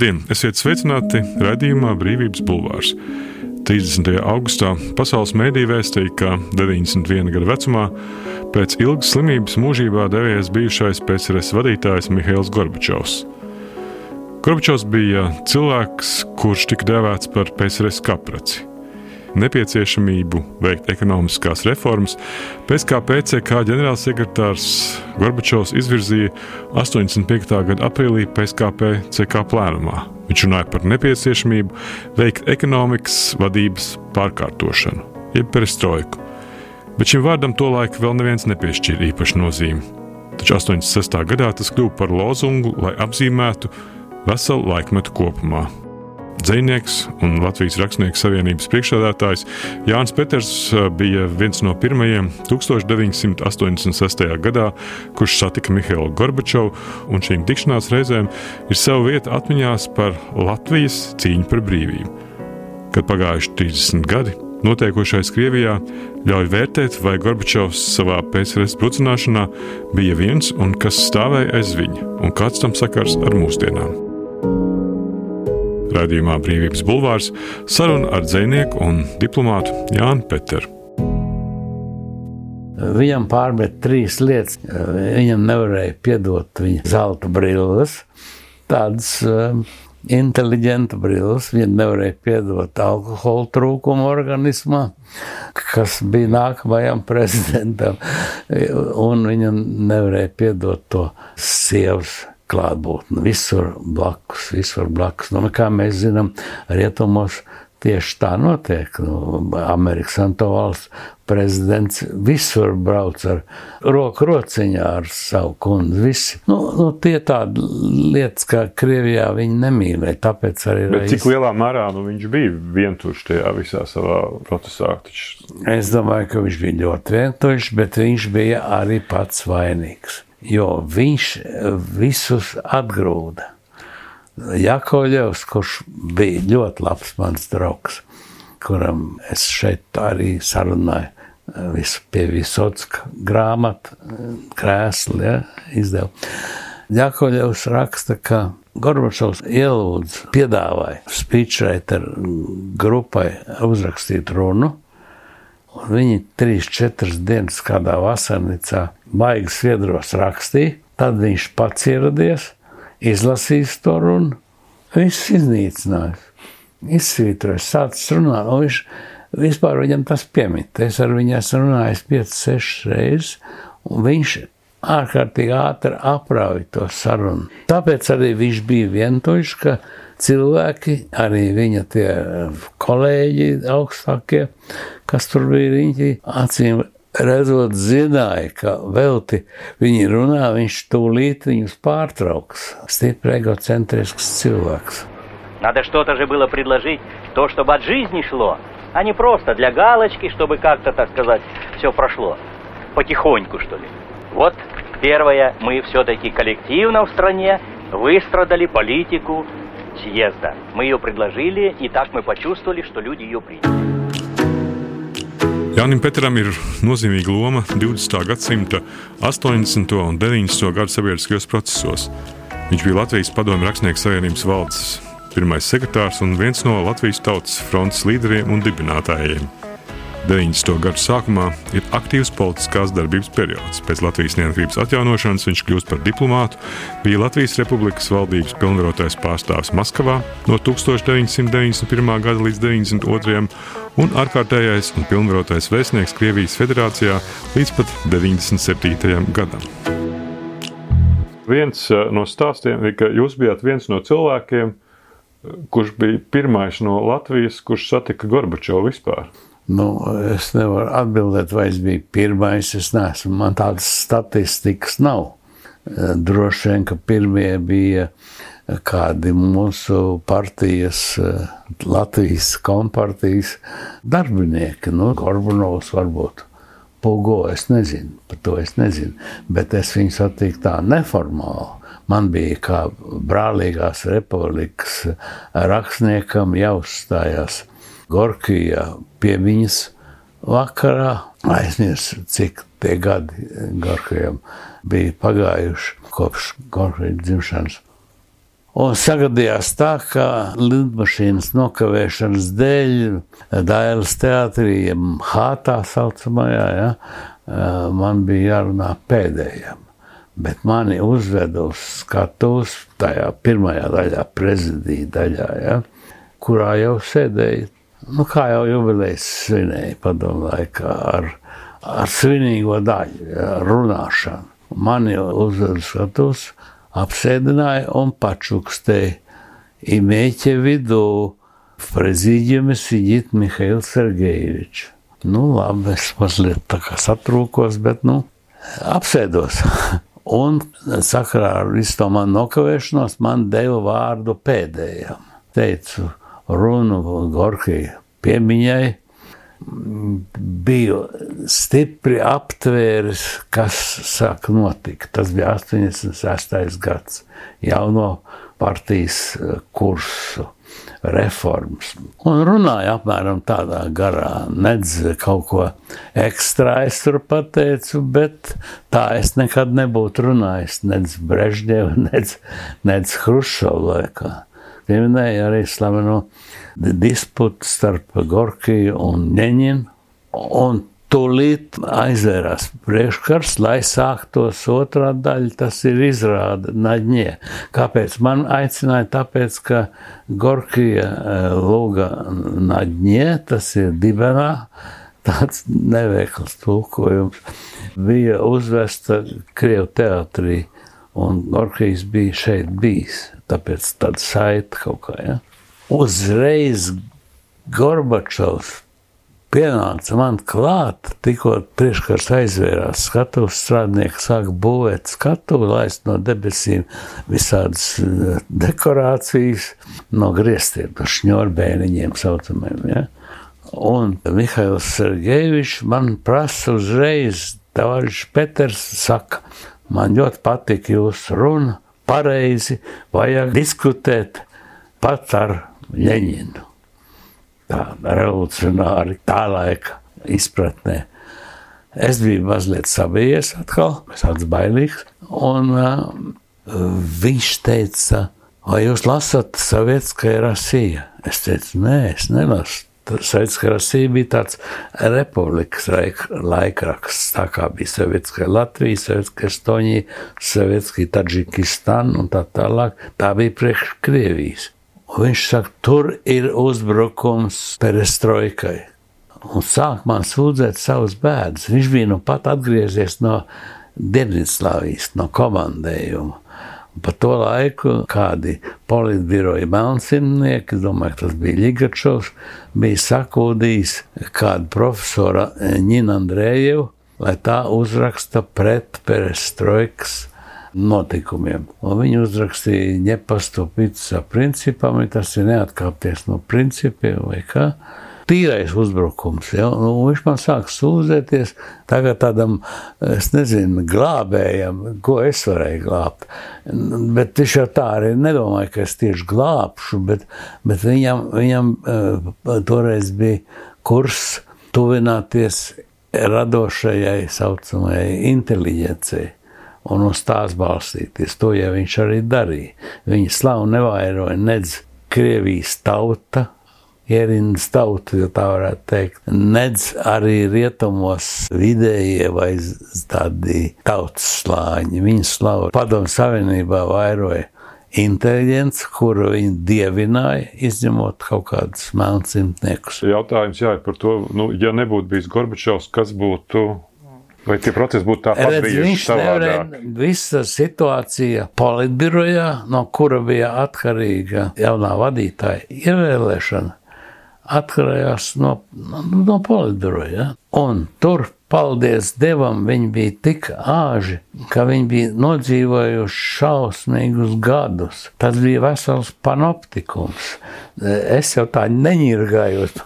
Labdien! Esiet sveicināti raidījumā Brīvības Bulvārs. 30. augustā pasaules mēdī vēstīja, ka 91 gadu vecumā pēc ilgas slimības mūžībā devies bijušais PSRS vadītājs Mihails Gorbačovs. Gorbačovs bija cilvēks, kurš tika dēvēts par PSRS kapraci nepieciešamību veikt ekonomiskās reformas, pēc kā PCK ģenerālsekretārs Gorbačovs izvirzīja 85. gada aprīlī PSKP CK plēnumā. Viņš runāja par nepieciešamību veikt ekonomikas vadības pārkārtošanu, jeb perestroiku. Bet šim vārdam tolaik vēl neviens nepiešķīra īpašu nozīmi. Taču 86. gadā tas kļuva par lozungu, lai apzīmētu veselu laikmetu kopumā. Dzinieks un Latvijas Rakstnieku savienības priekšsēdētājs Jānis Peters uh, bija viens no pirmajiem 1986. gadā, kurš satika Mihailu Gorbačovu, un šīm tikšanās reizēm ir sava vieta atmiņās par Latvijas cīņu par brīvību. Kad pagājuši 30 gadi, notiekošais Krievijā ļauj vērtēt, vai Gorbačovs savā PSRS brucināšanā bija viens un kas stāvēja aiz viņa, un kāds tam sakars ar mūsdienām. Radījumā Brīvības Bulvārs saruna ar dzinieku un diplomātu Jānu Peteru. Viņam pārmet trīs lietas. Viņam nevarēja piedot viņa zelta brilles, tādas um, inteliģenta brilles. Viņa nevarēja piedot alkohola trūkumu organismā, kas bija nākamajam prezidentam. Un viņam nevarēja piedot to sievas klātbūtne visur blakus, visur blakus. Nu, kā mēs zinām, rietumos tieši tā notiek. Nu, Amerikas Santo valsts prezidents visur brauc ar roku rociņā ar savu kundzi. Visi. Nu, nu, tie tādi lietas, kā Krievijā viņi nemīlēja, tāpēc arī. Bet cik lielā mērā nu, viņš bija vientuļš tajā visā savā procesā? Taču... Es domāju, ka viņš bija ļoti vientuļš, bet viņš bija arī pats vainīgs jo viņš visus atgrūda. Jakovļevs, kurš bija ļoti labs mans draugs, kuram es šeit arī sarunāju visu pie Visotska grāmatu, krēsli, ja, izdevu. Jakovļevs raksta, ka Gorbačovs ielūdz, piedāvāja speechwriter grupai uzrakstīt runu, un viņi trīs, četras dienas kādā vasarnicā baigi sviedros rakstīja, tad viņš pats ieradies, izlasījis to runu, viss iznīcinājis, izsvītrojis, sācis runāt, un viņš vispār viņam tas piemīt. Es ar viņu esmu runājis 5-6 reizes, un viņš ārkārtīgi ātri aprauj to sarunu. Tāpēc arī viņš bija vientuļš, ka cilvēki, arī viņa tie kolēģi augstākie, kas tur bija riņķi, acīm redzot, zināja, ka velti viņi runā, viņš tūlīt viņus pārtrauks. Stipri egocentrisks cilvēks. Надо что-то же было предложить, то, чтобы от жизни шло, а не просто для галочки, чтобы как-то, так сказать, все прошло. Потихоньку, что ли. Вот первое, мы все-таки коллективно в стране выстрадали политику съезда. Мы ее предложили, и так мы почувствовали, что люди ее приняли. Jānim Petram ir nozīmīga loma 20. gadsimta 80. un 90. gadu sabiedriskajos procesos. Viņš bija Latvijas Padomju Rakstnieku savienības valdes pirmais sekretārs un viens no Latvijas tautas frontes līderiem un dibinātājiem. 90. gadu sākumā ir aktīvs politiskās darbības periods. Pēc Latvijas neatkarības atjaunošanas viņš kļūst par diplomātu, bija Latvijas Republikas valdības pilnvarotais pārstāvis Maskavā no 1991. gada līdz 92. un ārkārtējais un pilnvarotais vēstnieks Krievijas federācijā līdz pat 97. gadam. Viens eh, no stāstiem ir, ka jūs bijāt viens no cilvēkiem, eh, kurš bija pirmais no Latvijas, kurš satika Gorbačovu vispār. Nu, es nevaru atbildēt, vai es biju pirmais. Es neesmu, man tādas statistikas nav. Eh, droši vien, ka pirmie bija kādi mūsu partijas, eh, Latvijas kompartijas darbinieki, nu, Gorbanovs varbūt. Pugo, es nezinu, par to es nezinu, bet es viņu satiku tā neformāli. Man bija kā brālīgās republikas rakstniekam jāuzstājās Gorkijā pie viņas vakarā. Aizmirsu, cik tie gadi Gorkijam bija pagājuši kopš Gorkijas dzimšanas. Un sagadījās tā, ka lidmašīnas nokavēšanas dēļ Dailas teātrī, Hātā saucamajā, ja, man bija jārunā pēdējiem. Bet mani uzveda uz skatuves tajā pirmajā daļā, prezidija daļā, ja, kurā jau sēdēja, nu, kā jau jubilejas svinēja padomu laikā ar, ar svinīgo daļu, ja, runāšanu. Mani uzveda uz skatuves, apsēdināja un pačukstēja. Имейте в виду, в президиуме сидит Михаил Сергеевич. Nu, labi, es mazliet tā kā satrūkos, bet, nu, apsēdos. Un sakarā ar visu to manu nokavēšanos, man deva vārdu pēdējam. Teicu runu Gorkija piemiņai, biju stipri aptvēris, kas sāk notikt. Tas bija 86. gads, jauno partijas kursu reformas. Un runāja apmēram tādā garā, nedz kaut ko ekstra es tur pateicu, bet tā es nekad nebūtu runājis, nedz Brežņeva, nedz, nedz Hrušova laikā. Pieminēja arī slaveno disputu starp Gorkiju un Neņinu, un Tūlīt aizvērās priekškars, lai sāktos otrā daļa, tas ir izrāda Naģņē. Kāpēc man aicināja? Tāpēc, ka Gorkija eh, lūga Naģņē, tas ir dibenā, tāds neveikls tulkojums, bija uzvesta Krievu teatrī, un Gorkijs bija šeit bijis, tāpēc tāda saita kaut kā, ja. Uzreiz Gorbačovs pienāca man klāt, tikko priekškars aizvērās, skatuves strādnieki sāk būvēt skatuvi, laist no debesīm visādas eh, dekorācijas, no griestiem, no šņorbēniņiem saucamiem, ja? Un Mihails Sergejevičs man prasa uzreiz, tavarišs Peters saka, man ļoti patika jūsu runa, pareizi, vajag diskutēt pat ar Ļeņinu tā revolucionāri tā laika izpratnē. Es biju mazliet sabijies atkal, es tāds bailīgs, un uh, viņš teica, vai jūs lasat Savietskajā Rasija? Es teicu, nē, es nelasu. Rasija bija tāds republikas laikraksts, tā kā bija Savietskajā Latvija, Savietskajā Estonija, Savietskajā Tadžikistan un tā tālāk. Tā bija priekš Krievijas. Un viņš saka, tur ir uzbrukums perestroikai. Un sāk man sūdzēt savus bēdus. Viņš bija nu pat atgriezies no Dienvidslāvijas, no komandējuma. Pa to laiku kādi politbiroja melnsimnieki, domāju, tas bija Ļigačovs, bija sakūdījis kādu profesoru Ņina Andrējevu, lai tā uzraksta pret perestroikas notikumiem. Un viņi uzrakstīja nepastupītas ar principam, tas ir neatkāpties no principiem vai kā. Tīrais uzbrukums. Ja? Nu, viņš man sāk sūdzēties, tagad tādam, es nezinu, glābējam, ko es varēju glābt. Bet viņš jau tā arī nedomāja, ka es tieši glābšu, bet, bet viņam, viņam uh, toreiz bija kurs tuvināties radošajai, saucamajai inteliģencei un uz tās balstīties. To jau viņš arī darīja. Viņa slavu nevairoja nedz Krievijas tauta, ierindas tauta, ja tā varētu teikt, nedz arī rietumos vidējie vai tādi tautas slāņi. Viņa slavu padomu savienībā vairoja inteliģents, kuru viņi dievināja, izņemot kaut kādus melnsimtniekus. Jautājums jā, par to, nu, ja nebūtu bijis Gorbačovs, kas būtu Vai tie procesi būtu tāpat Redz, viņš nevarēja, visa situācija politbirojā, no kura bija atkarīga jaunā vadītāja ievēlēšana, atkarējās no, no, no politbiroja. Un tur paldies Dievam, viņi bija tik āži, ka viņi bija nodzīvojuši šausmīgus gadus. Tas bija vesels panoptikums. Es jau tā neņirgājos,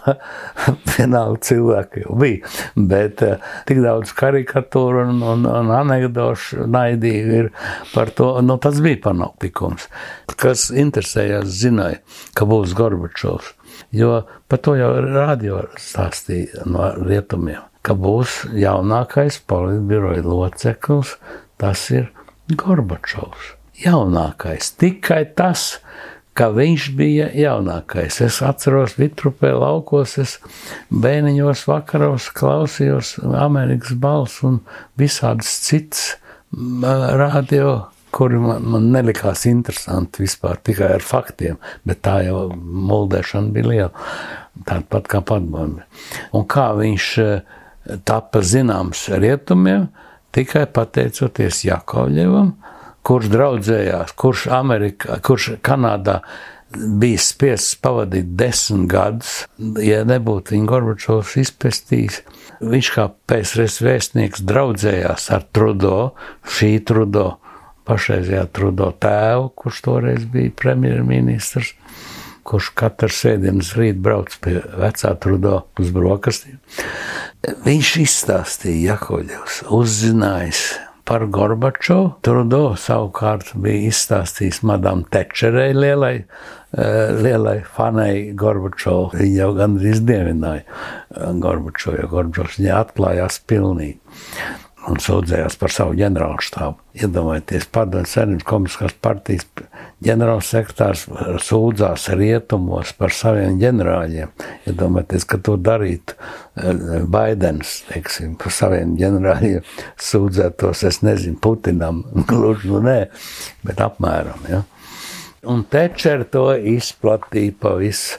vienalga cilvēki jau bija, bet eh, tik daudz karikatūru un, un, un anekdošu naidīgi ir par to, nu tas bija panoptikums. Kas interesējās, zināja, ka būs Gorbačovs, jo par to jau radio stāstīja no rietumiem ka būs jaunākais politbiroja loceklis, tas ir Gorbačovs. jaunākais. Tikai tas, ka viņš bija jaunākais. Es atceros, Vitrupē laukos, es bērniņos vakaros klausījos Amerikas balss un visādas citas radio, kuri man, man nelikās interesanti vispār tikai ar faktiem, bet tā jau muldēšana bija liela, tāda pat kā padomju. Un kā viņš tapa zināms rietumiem, tikai pateicoties Jakovļevam, kurš draudzējās, kurš, Amerikā, kurš Kanādā bija spiests pavadīt desmit gadus. Ja nebūtu viņa Gorbačovs izpestījis, viņš kā PSRS vēstnieks draudzējās ar Trudo, šī Trudo, pašreizējā Trudo tēvu, kurš toreiz bija premjerministrs kurš katru sēdienas rītu brauc pie vecā trudo uz brokastīm. Viņš izstāstīja Jakoļevs, uzzinājis par Gorbačovu. Trudo savukārt bija izstāstījis Madam Tečerei lielai, eh, lielai fanai Gorbačovu. Viņa jau gandrīz dievināja eh, Gorbačovu, jo Gorbačovs viņai atklājās pilnīgi un sūdzējās par savu ģenerālštābu. Iedomājieties, padomju savienības komunistiskās partijas ģenerālsekretārs sūdzās rietumos par saviem ģenerāļiem. Iedomājieties, ka to darītu eh, Baidens, teiksim, par saviem ģenerāļiem sūdzētos, es nezinu, Putinam, gluži nu nē, bet apmēram, ja. Un Tečer to izplatīja pa visu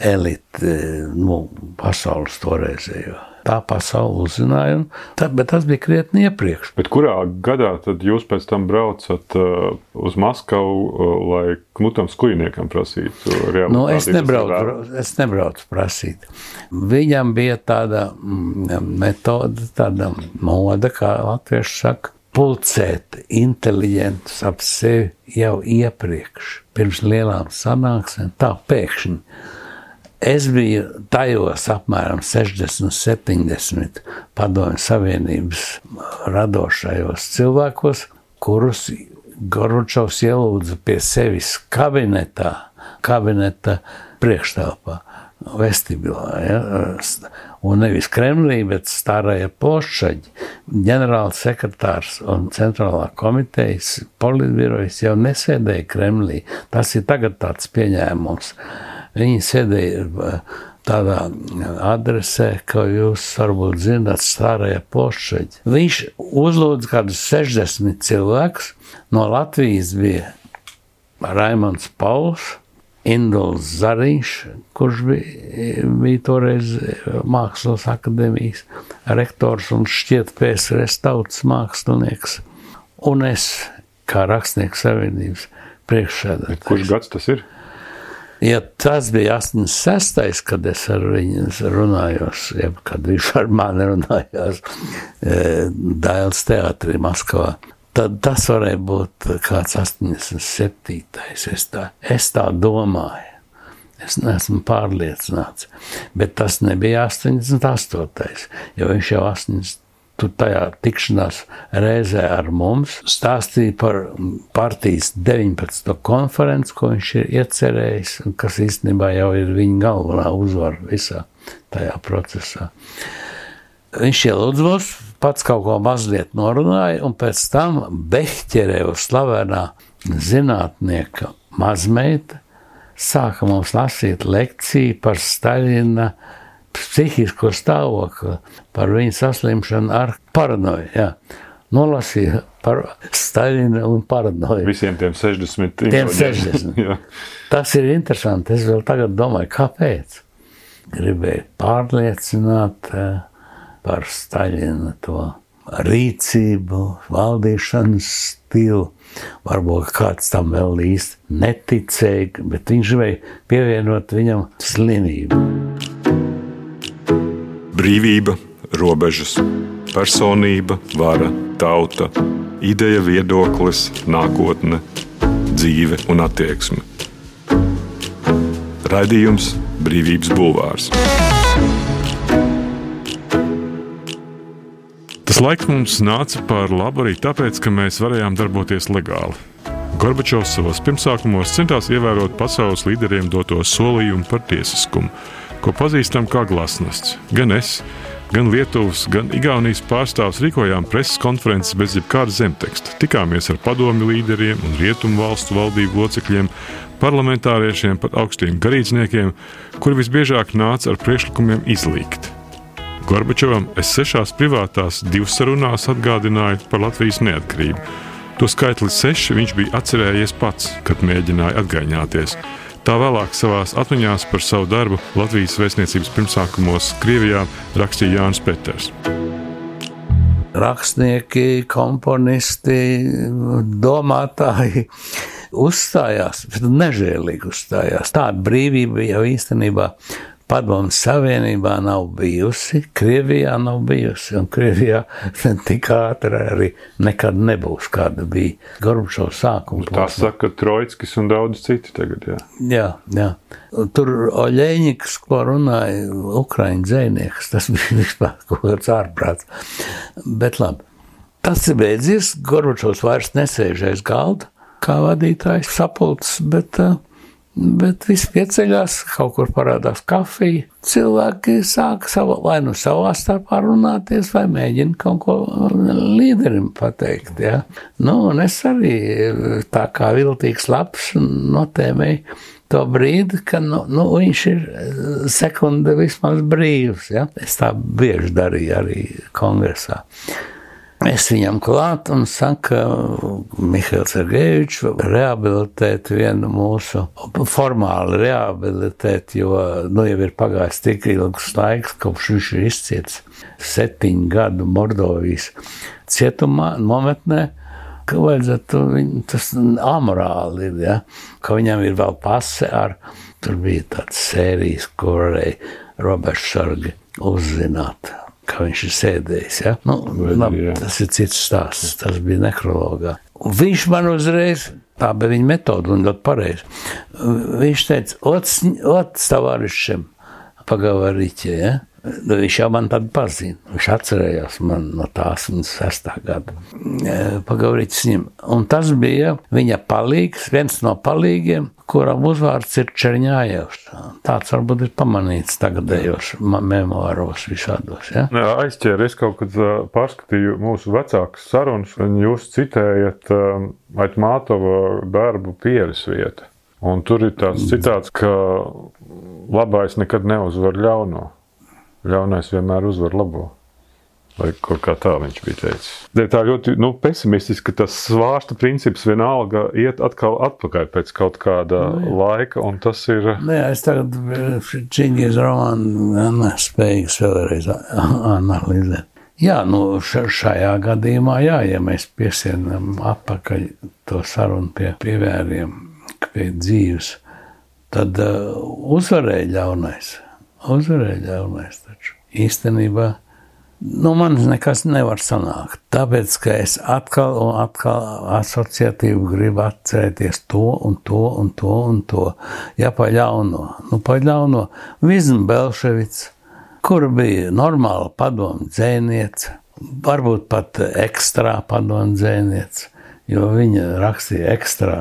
eliti, nu, pasaules toreizējo tā pasaule uzzināja. Tā, bet tas bija krietni iepriekš. Bet kurā gadā tad jūs pēc tam braucat uh, uz Maskavu, uh, lai Knutam Skujniekam prasītu realitāti? Nu, es, nebraucu, es nebraucu prasīt. Viņam bija tāda mm, metode, tāda moda, kā latvieši saka, pulcēt inteliģentus ap sevi jau iepriekš, pirms lielām sanāksmēm, tā pēkšņi Es biju tajos apmēram 60, 70 padomju savienības radošajos cilvēkos, kurus Gorbačovs ielūdza pie sevis kabinetā, kabineta priekšstāvā, vestibilā. Ja? Un nevis Kremlī, bet Stārāja Plošaģi, ģenerāls sekretārs un centrālā komitejas politbirojas jau nesēdēja Kremlī. Tas ir tagad tāds pieņēmums. Viņi sēdēja tādā adresē, ko jūs varbūt zināt, Stārajā plošaģi. Viņš uzlūdza kādus 60 cilvēkus. No Latvijas bija Raimons Pauls, Induls Zariņš, kurš bija, bija toreiz Mākslas akadēmijas rektors un šķiet PSRS tautas mākslinieks. Un es, kā rakstnieku savienības priekšsēdētājs. Kurš gads tas ir? Ja tas bija 86. kad es ar viņu runājos, jeb kad viņš ar mani runājās e, Dēls teātrī Maskavā, tad tas varēja būt kāds 87. Es tā, es tā domāju. Es neesmu pārliecināts, bet tas nebija 88. jo viņš jau 80 tu tajā tikšanās reizē ar mums stāstīja par partijas 19. konferenci, ko viņš ir iecerējis, un kas īstenībā jau ir viņa galvenā uzvara visā tajā procesā. Viņš ielūdzos, pats kaut ko mazliet norunāja, un pēc tam Behķereva slavenā zinātnieka mazmeita sāka mums lasīt lekciju par Staļina psihisko stāvokli, par viņu saslimšanu ar paranoju. Jā. Nolasīja par Staļinu un paranoju. Visiem tiem 60. Tiem 60. Tas ir interesanti. Es vēl tagad domāju, kāpēc. Gribēju pārliecināt eh, par Staļinu to rīcību, valdīšanas stilu. Varbūt kāds tam vēl īsti neticēja, bet viņš gribēja pievienot viņam slimību brīvība, robežas, personība, vara, tauta, ideja, viedoklis, nākotne, dzīve un attieksme. Raidījums Brīvības Bulvārs. Tas laiks mums nāca par labu arī tāpēc, ka mēs varējām darboties legāli. Gorbačovs savos pirmsākumos centās ievērot pasaules līderiem doto solījumu par tiesiskumu ko pazīstam kā glasnests. Gan es, gan Lietuvas, gan Igaunijas pārstāvs rīkojām preses konferences bez jebkāda zemteksta. Tikāmies ar padomju līderiem un rietumu valstu valdību locekļiem, parlamentāriešiem, pat augstiem garīdzniekiem, kuri visbiežāk nāca ar priekšlikumiem izlīgt. Gorbačovam es sešās privātās divsarunās atgādināju par Latvijas neatkarību. To skaitli seši viņš bija atcerējies pats, kad mēģināja atgaiņāties. Tā vēlāk savā atmiņā par savu darbu Latvijas vēstniecības pirmsākumos Krievijā rakstīja Jānis Peters. Rakstnieki, komponisti, domātāji uzstājās, bet nežēlīgi uzstājās. Tāda brīvība jau īstenībā Padomu Savienībā nav bijusi, Krievijā nav bijusi, un Krievijā tik ātri arī nekad nebūs, kāda bija Gorbačovs sākuma. Tā saka Trojskis un daudz citi tagad, jā. Jā, jā. Tur Oļēņiks, ko runāja Ukraiņu dzēnieks, tas bija vispār kaut kāds ārprāts. Bet labi, tas ir beidzies, Gorbačovs vairs nesēžais galda, kā vadītājs sapulcs, bet uh, Bet viss pieceļās, kaut kur parādās kafija. Cilvēki sāk savu, vai nu savā starpā runāties, vai mēģina kaut ko līderim pateikt. Ja? Nu, un es arī tā kā viltīgs labs notēmēju to brīdi, ka nu, nu, viņš ir sekunde vismaz brīvs. Ja? Es tā bieži darīju arī kongresā. Es viņam klāt un saku, Mihails Sergejevičs, rehabilitēt vienu mūsu, formāli rehabilitēt, jo nu jau ir pagājis tik ilgs laiks, kopš viņš ir izciets septiņu gadu Mordovijas cietumā, nometnē, ka vajadzētu viņu, tas amorāli ir, ja, ka viņam ir vēl pase ar, tur bija tāds sērijas, kur varēja robežsargi uzzināt kā viņš ir sēdējis. Ja? Nu, labi, tas ir cits stāsts. Tas bija nekrologā. Un viņš man uzreiz, tā bija viņa metode un ļoti pareizi. Viņš teica, ots tavārišiem pagavariķie. Ja? Nu, viņš jau man tādu pazina. Viņš atcerējās man no tās un sestā gada. Pagaurīts viņam. Un tas bija viņa palīgs, viens no palīgiem, kuram uzvārds ir Čerņājevs. Tāds varbūt ir pamanīts tagadējos memoāros visādos. Ja? Jā, aizķēri, es kaut kad pārskatīju mūsu vecākas sarunas, un jūs citējat Aitmātova darbu pieres vieta. Un tur ir tāds citāts, ka labais nekad neuzvar ļauno ļaunais vienmēr uzvar labo. Vai kaut kā tā viņš bija teicis. Dēļ tā ļoti nu, pesimistiski, ka tas svārsta princips vienalga iet atkal atpakaļ pēc kaut kāda nu, laika, un tas ir. Nē, nu es tagad Čingis romānu nespējīgs vēlreiz analizēt. Jā, nu šajā gadījumā, jā, ja mēs piesienam atpakaļ to sarunu pie pievēriem, pie dzīves, tad uh, uzvarēja ļaunais uzvarēja ļaunais taču. Īstenībā no nu, manis nekas nevar sanākt. Tāpēc, ka es atkal un atkal asociatīvi gribu atcerēties to un to un to un to. Ja pa ļauno, nu pa ļauno Vizma Belševics, kur bija normāla padomu dzēniece, varbūt pat ekstrā padomu dzēniece, jo viņa rakstīja ekstrā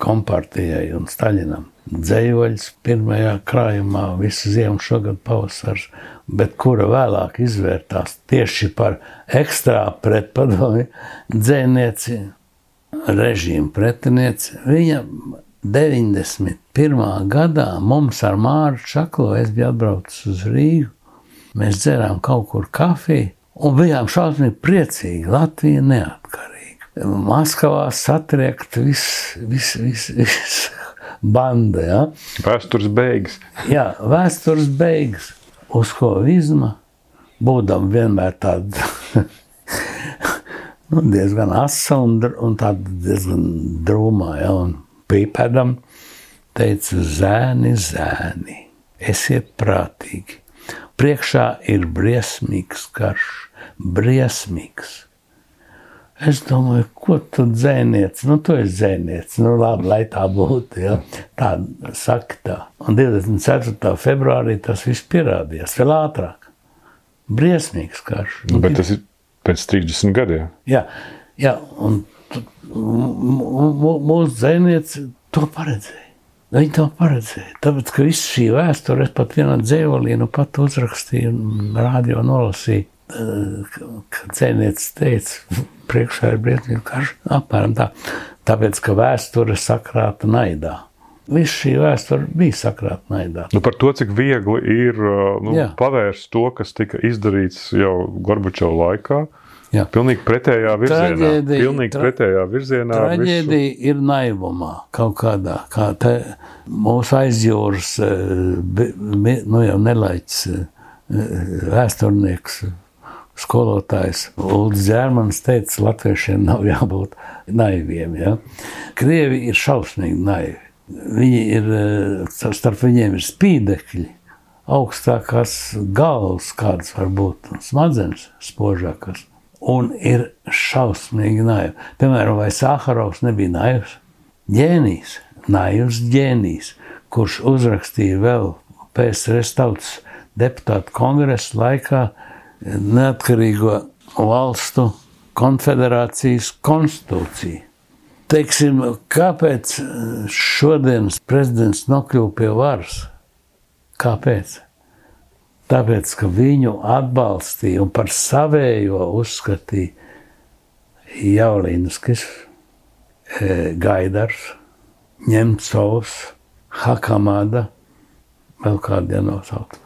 kompartijai un Staļinam dzējoļs pirmajā krājumā, visu ziemu šogad pavasars, bet kura vēlāk izvērtās tieši par ekstrā pretpadomi dzēnieci, režīmu pretinieci. Viņa 91. gadā mums ar Māru Čaklo, es biju atbraucis uz Rīgu, mēs dzērām kaut kur kafiju un bijām šausmīgi priecīgi. Latvija neatkarīga. Maskavā satriekt viss, viss, viss. Vis banda. Ja? Vēstures beigas. Jā, vēstures beigas. Uz ko vizma, būdam vienmēr tāda nu, diezgan asa un, un diezgan drūmā, ja, un pīpēdam teica, zēni, zēni, esiet prātīgi. Priekšā ir briesmīgs karš, briesmīgs. Es domāju, ko tu dzēniec? Nu, tu esi dzēniec. Nu, labi, lai tā būtu. Ja? Tā saka tā. Un 24. februārī tas viss pierādījās vēl ātrāk. Briesmīgs karš. Nu, Bet tas ir pēc 30 gadiem. Jā, jā un mūsu dzēnieci to paredzēja. Viņi to paredzēja. Tāpēc, ka viss šī vēsture, es pat vienā dzēvolī, nu pat uzrakstīju, rādio nolasīju, kad dzēnietis teica, priekšā ir briesmīgi karš, apmēram tā. Tāpēc, ka vēsture sakrāta naidā. Viss šī vēsture bija sakrāta naidā. Nu, par to, cik viegli ir nu, Jā. pavērst to, kas tika izdarīts jau Gorbačova laikā, Jā. Pilnīgi pretējā virzienā. Traģēdija, Pilnīgi tra, pretējā virzienā traģēdija visu. ir naivumā kaut kādā. Kā te mūsu aizjūras, eh, nu jau nelaiķis eh, vēsturnieks, skolotājs Ulrichs Zērmans teica, latviešiem nav jābūt naiviem. Ja? Krievi ir šausmīgi naivi. Viņi ir, eh, starp viņiem ir spīdekļi, augstākās galvas, kādas var būt, smadzenes spožākas un ir šausmīgi naivi. Piemēram, vai Sāharovs nebija naivs? Ģēnijs, naivs ģēnijs, kurš uzrakstīja vēl PSRS tautas deputātu kongresa laikā neatkarīgo valstu konfederācijas konstitūciju. Teiksim, kāpēc šodienas prezidents nokļuva pie varas? Kāpēc? tāpēc, ka viņu atbalstīja un par savējo uzskatīja Jaulinskis, e, Gaidars, Ņemcovs, Hakamada, vēl kādi nosaukt.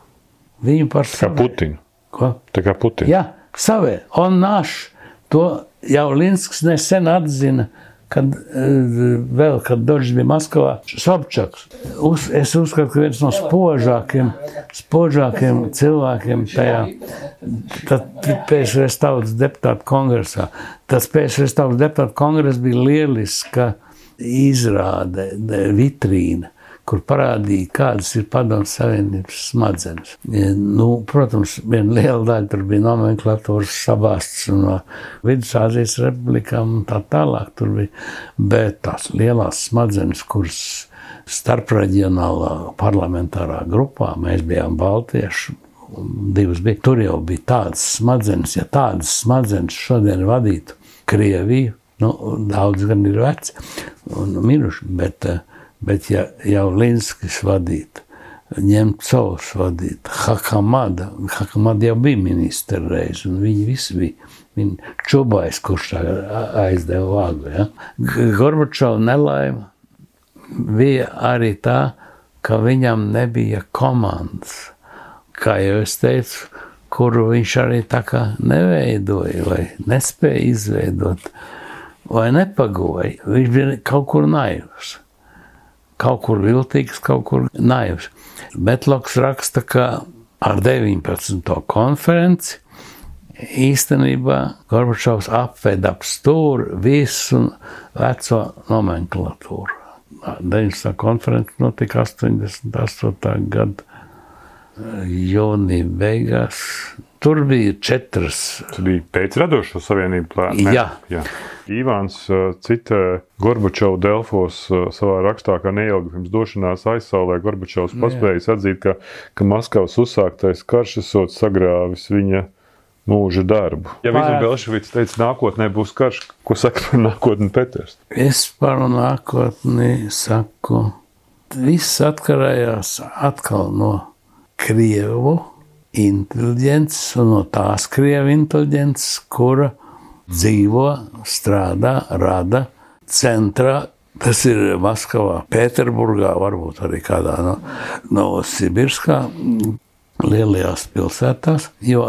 Viņu par savu. Kā Putinu. Ko? Tā kā Putinu. Jā, savē. Un naš, to Jaulinskis nesen atzina, kad eh, vēl, kad Dožs bija Maskavā, Sobčaks. Uz, es uzskatu, ka viens no spožākiem, spožākiem cilvēkiem tajā PSRS tautas deputātu kongresā. Tas PSRS tautas deputātu kongress bija lieliska izrāde, vitrīna kur parādīja, kādas ir padomu savienības smadzenes. Nu, protams, viena liela daļa tur bija nomenklatūras sabāsts no Vidusāzijas republikām un tā tālāk tur bija, bet tās lielās smadzenes, kuras starpreģionālā parlamentārā grupā mēs bijām baltieši, divas bija. Tur jau bija tādas smadzenes, ja tādas smadzenes šodien vadītu Krieviju, nu, daudz gan ir veci un miruši, bet uh, Bet ja jau Linskis vadītu, Ņemcovs vadītu, Hakamada, Hakamada jau bija ministra reiz, un viņi visi bija. Viņa čubais, kurš aizdeva vāgu. Ja? Gorbačova nelaime bija arī tā, ka viņam nebija komandas. Kā jau es teicu, kuru viņš arī tā kā neveidoja vai nespēja izveidot, vai nepagoja. Viņš bija kaut kur naivs kaut kur viltīgs, kaut kur naivs. Betloks raksta, ka ar 19. konferenci īstenībā Gorbačovs apveda ap stūri visu veco nomenklatūru. 19. konferences notika 88. gada jūnija beigās. Tur bija četras. Tas bija pēc radošo savienību plāna. Jā. Jā. Ivāns cita Gorbačovu Delfos savā rakstā, ka neilgi pirms došanās aizsaulē Gorbačovs paspējis atzīt, ka, ka Maskavas uzsāktais karš esot sagrāvis viņa mūža darbu. Ja Vizma Belševics teica, nākotnē būs karš, ko saka par nākotni Peters? Es par nākotni saku, viss atkarējās atkal no Krievu inteliģences un no tās Krievu inteliģences, kura dzīvo, strādā, rada centrā. Tas ir Maskavā, Pēterburgā, varbūt arī kādā no, no Sibirskā, lielajās pilsētās. Jo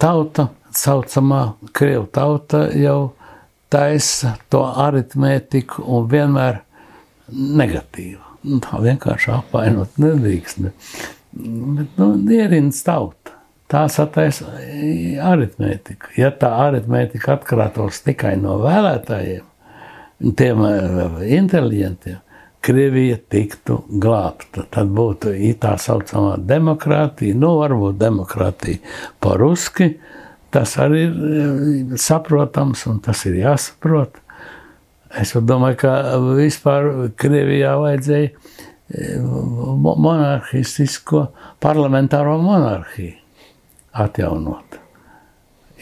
tauta, saucamā krievu tauta, jau taisa to aritmētiku un vienmēr negatīvu. Nu, tā vienkārši apvainot nedrīkst. Bet, nu, ierins tauta tās attaisa aritmētiku. Ja tā aritmētika atkarētos tikai no vēlētājiem, tiem eh, inteliģentiem, Krievija tiktu glābta. Tad būtu tā saucamā demokrātija, nu, varbūt demokrātija paruski. Tas arī ir eh, saprotams un tas ir jāsaprot. Es domāju, ka vispār Krievijā vajadzēja monarhistisko parlamentāro monarhiju atjaunot.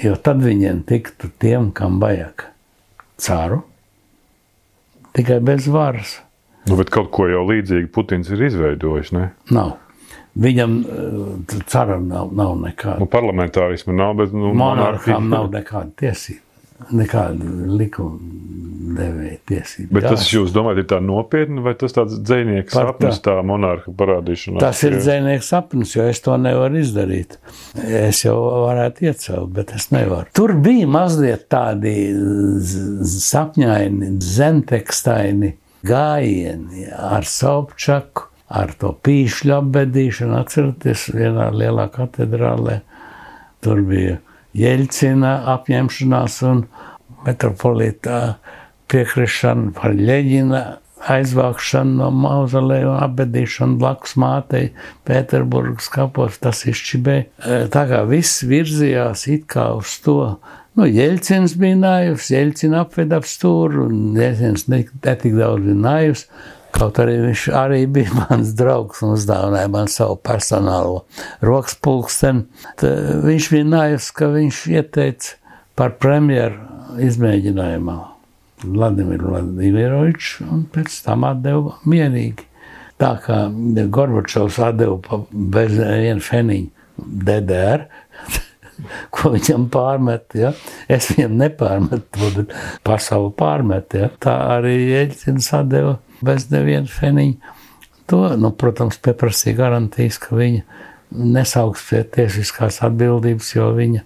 Jo tad viņiem tiktu tiem, kam vajag caru, tikai bez varas. Nu, bet kaut ko jau līdzīgu Putins ir izveidojis. Ne? Nav. Viņam uh, caram nav, nav nekāda. Nu, parlamentārismu nav, bet nu, monarhām nav nekāda tiesība. Nekāda likuma devēja tiesība. Bet tas, jūs domājat, ir tā nopietni, vai tas tāds dzēnieks Par sapnis, tā monarha parādīšanās? Tas ir dzēnieks sapnis, jo es to nevaru izdarīt. Es jau varētu iecelt, bet es nevaru. Tur bija mazliet tādi sapņaini, zentekstaini gājieni ar Sobčaku, ar to pīšļu apbedīšanu. Atcerieties, vienā lielā katedrālē tur bija Jeļcina apņemšanās un metropolītā piekrišana par Ļeģina aizvākšanu no mauzoleja un apbedīšanu blakus mātei Pēterburgas kapos, tas izšķibēja. E, Tā kā viss virzījās it kā uz to. Nu, Jeļcins bija naivs, Jeļcina apveda ap stūru, un Jeļcins ne, ne tik daudz bija naivs. Kaut arī viņš arī bija mans draugs un uzdāvināja man savu personālo rokas pulksteni. Viņš bija naivs, ka viņš ieteica par premjeru izmēģinājumā Vladimiru Vladimiroviču un pēc tam atdeva mierīgi. Tā kā Gorbačovs atdeva bez viena feniņa DDR, ko viņam pārmet. Ja? Es viņam nepārmetu, bet pasauli pārmet. Ja? Tā arī Eļķins atdeva bez neviena feniņa. To, nu, protams, pieprasīja garantijas, ka viņa nesauks pie tiesiskās atbildības, jo viņa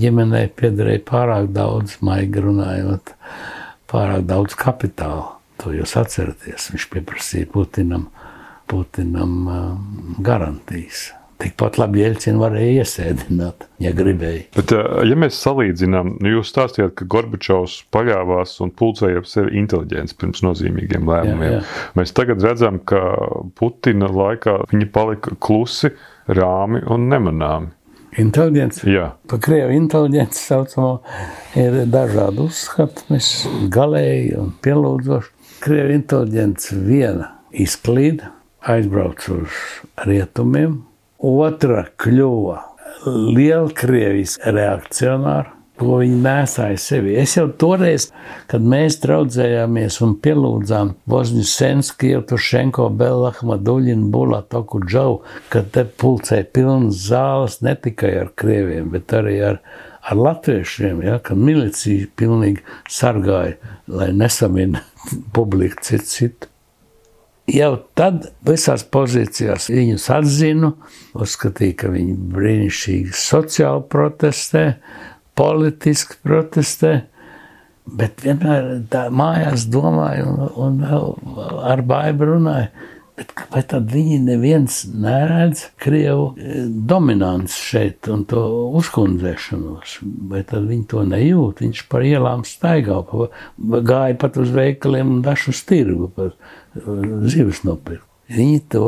ģimenei piederēja pārāk daudz, maigi runājot, pārāk daudz kapitāla. To jūs atceraties. Viņš pieprasīja Putinam, Putinam uh, garantijas. Tikpat labi Jeļcina varēja iesēdināt, ja gribēja. Bet, ja mēs salīdzinām, nu, jūs stāstījāt, ka Gorbačovs paļāvās un pulcēja ap sevi inteliģents pirms nozīmīgiem lēmumiem. Jā, jā. Mēs tagad redzam, ka Putina laikā viņi palika klusi, rāmi un nemanāmi. Inteliģents. Jā, Par krievu inteliģenci saucamo ir dažādi uzskati, mēs galēji un pielūdzoši. Krievu inteliģents viena izklīda, aizbrauc uz rietumiem, otra kļuva lielkrievis reakcionāra, ko viņi nesāja sevi. Es jau toreiz, kad mēs draudzējāmies un pielūdzām Vozņu Jevtušenko, Belahma, Duļinu, Bulatoku, Džau, kad te pulcēja pilnas zāles ne tikai ar krieviem, bet arī ar, ar latviešiem, ja, kad milicija pilnīgi sargāja, lai nesamina publiku citu citu. Jau tad visās pozīcijās viņus atzinu, uzskatīju, ka viņi brīnišķīgi sociāli protestē, politiski protestē, bet vienmēr tā mājās domāju un, un ar baidu runāju. Bet vai tad viņi neviens neredz Krievu eh, dominants šeit un to uzkundzēšanos? Vai tad viņi to nejūt? Viņš par ielām staigā, gāja pat uz veikaliem un dažu tirgu, pat zivis nopirkt. Viņi to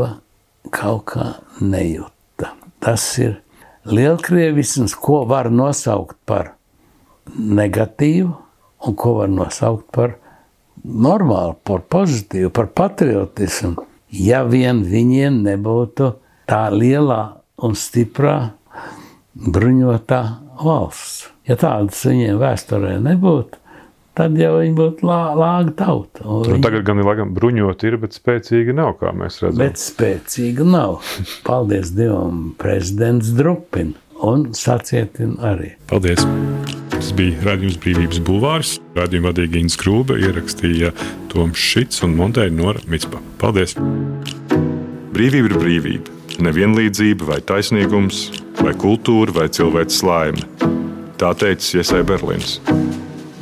kaut kā nejūta. Tas ir lielkrievisms, ko var nosaukt par negatīvu un ko var nosaukt par normālu, par pozitīvu, par patriotismu. Ja vien viņiem nebūtu tā lielā un stiprā bruņotā valsts. Ja tādas viņiem vēsturē nebūtu, tad jau viņi būtu lā, lāga tauta. Nu, viņi- tagad gan ir laikam bruņot, ir, bet spēcīgi nav, kā mēs redzam. Bet spēcīga nav. Paldies Dievam, prezidents Drupin un sacietin arī. Paldies! Tas bija raidījums Brīvības Bulvārs. Radījuma vadīja Inns Krūbe, ierakstīja Toms Šits un montēja Nora Mitspa. Paldies! Brīvība ir brīvība. Nevienlīdzība vai taisnīgums, vai kultūra, vai cilvēks laime. Tā teica Iesai Berlīns.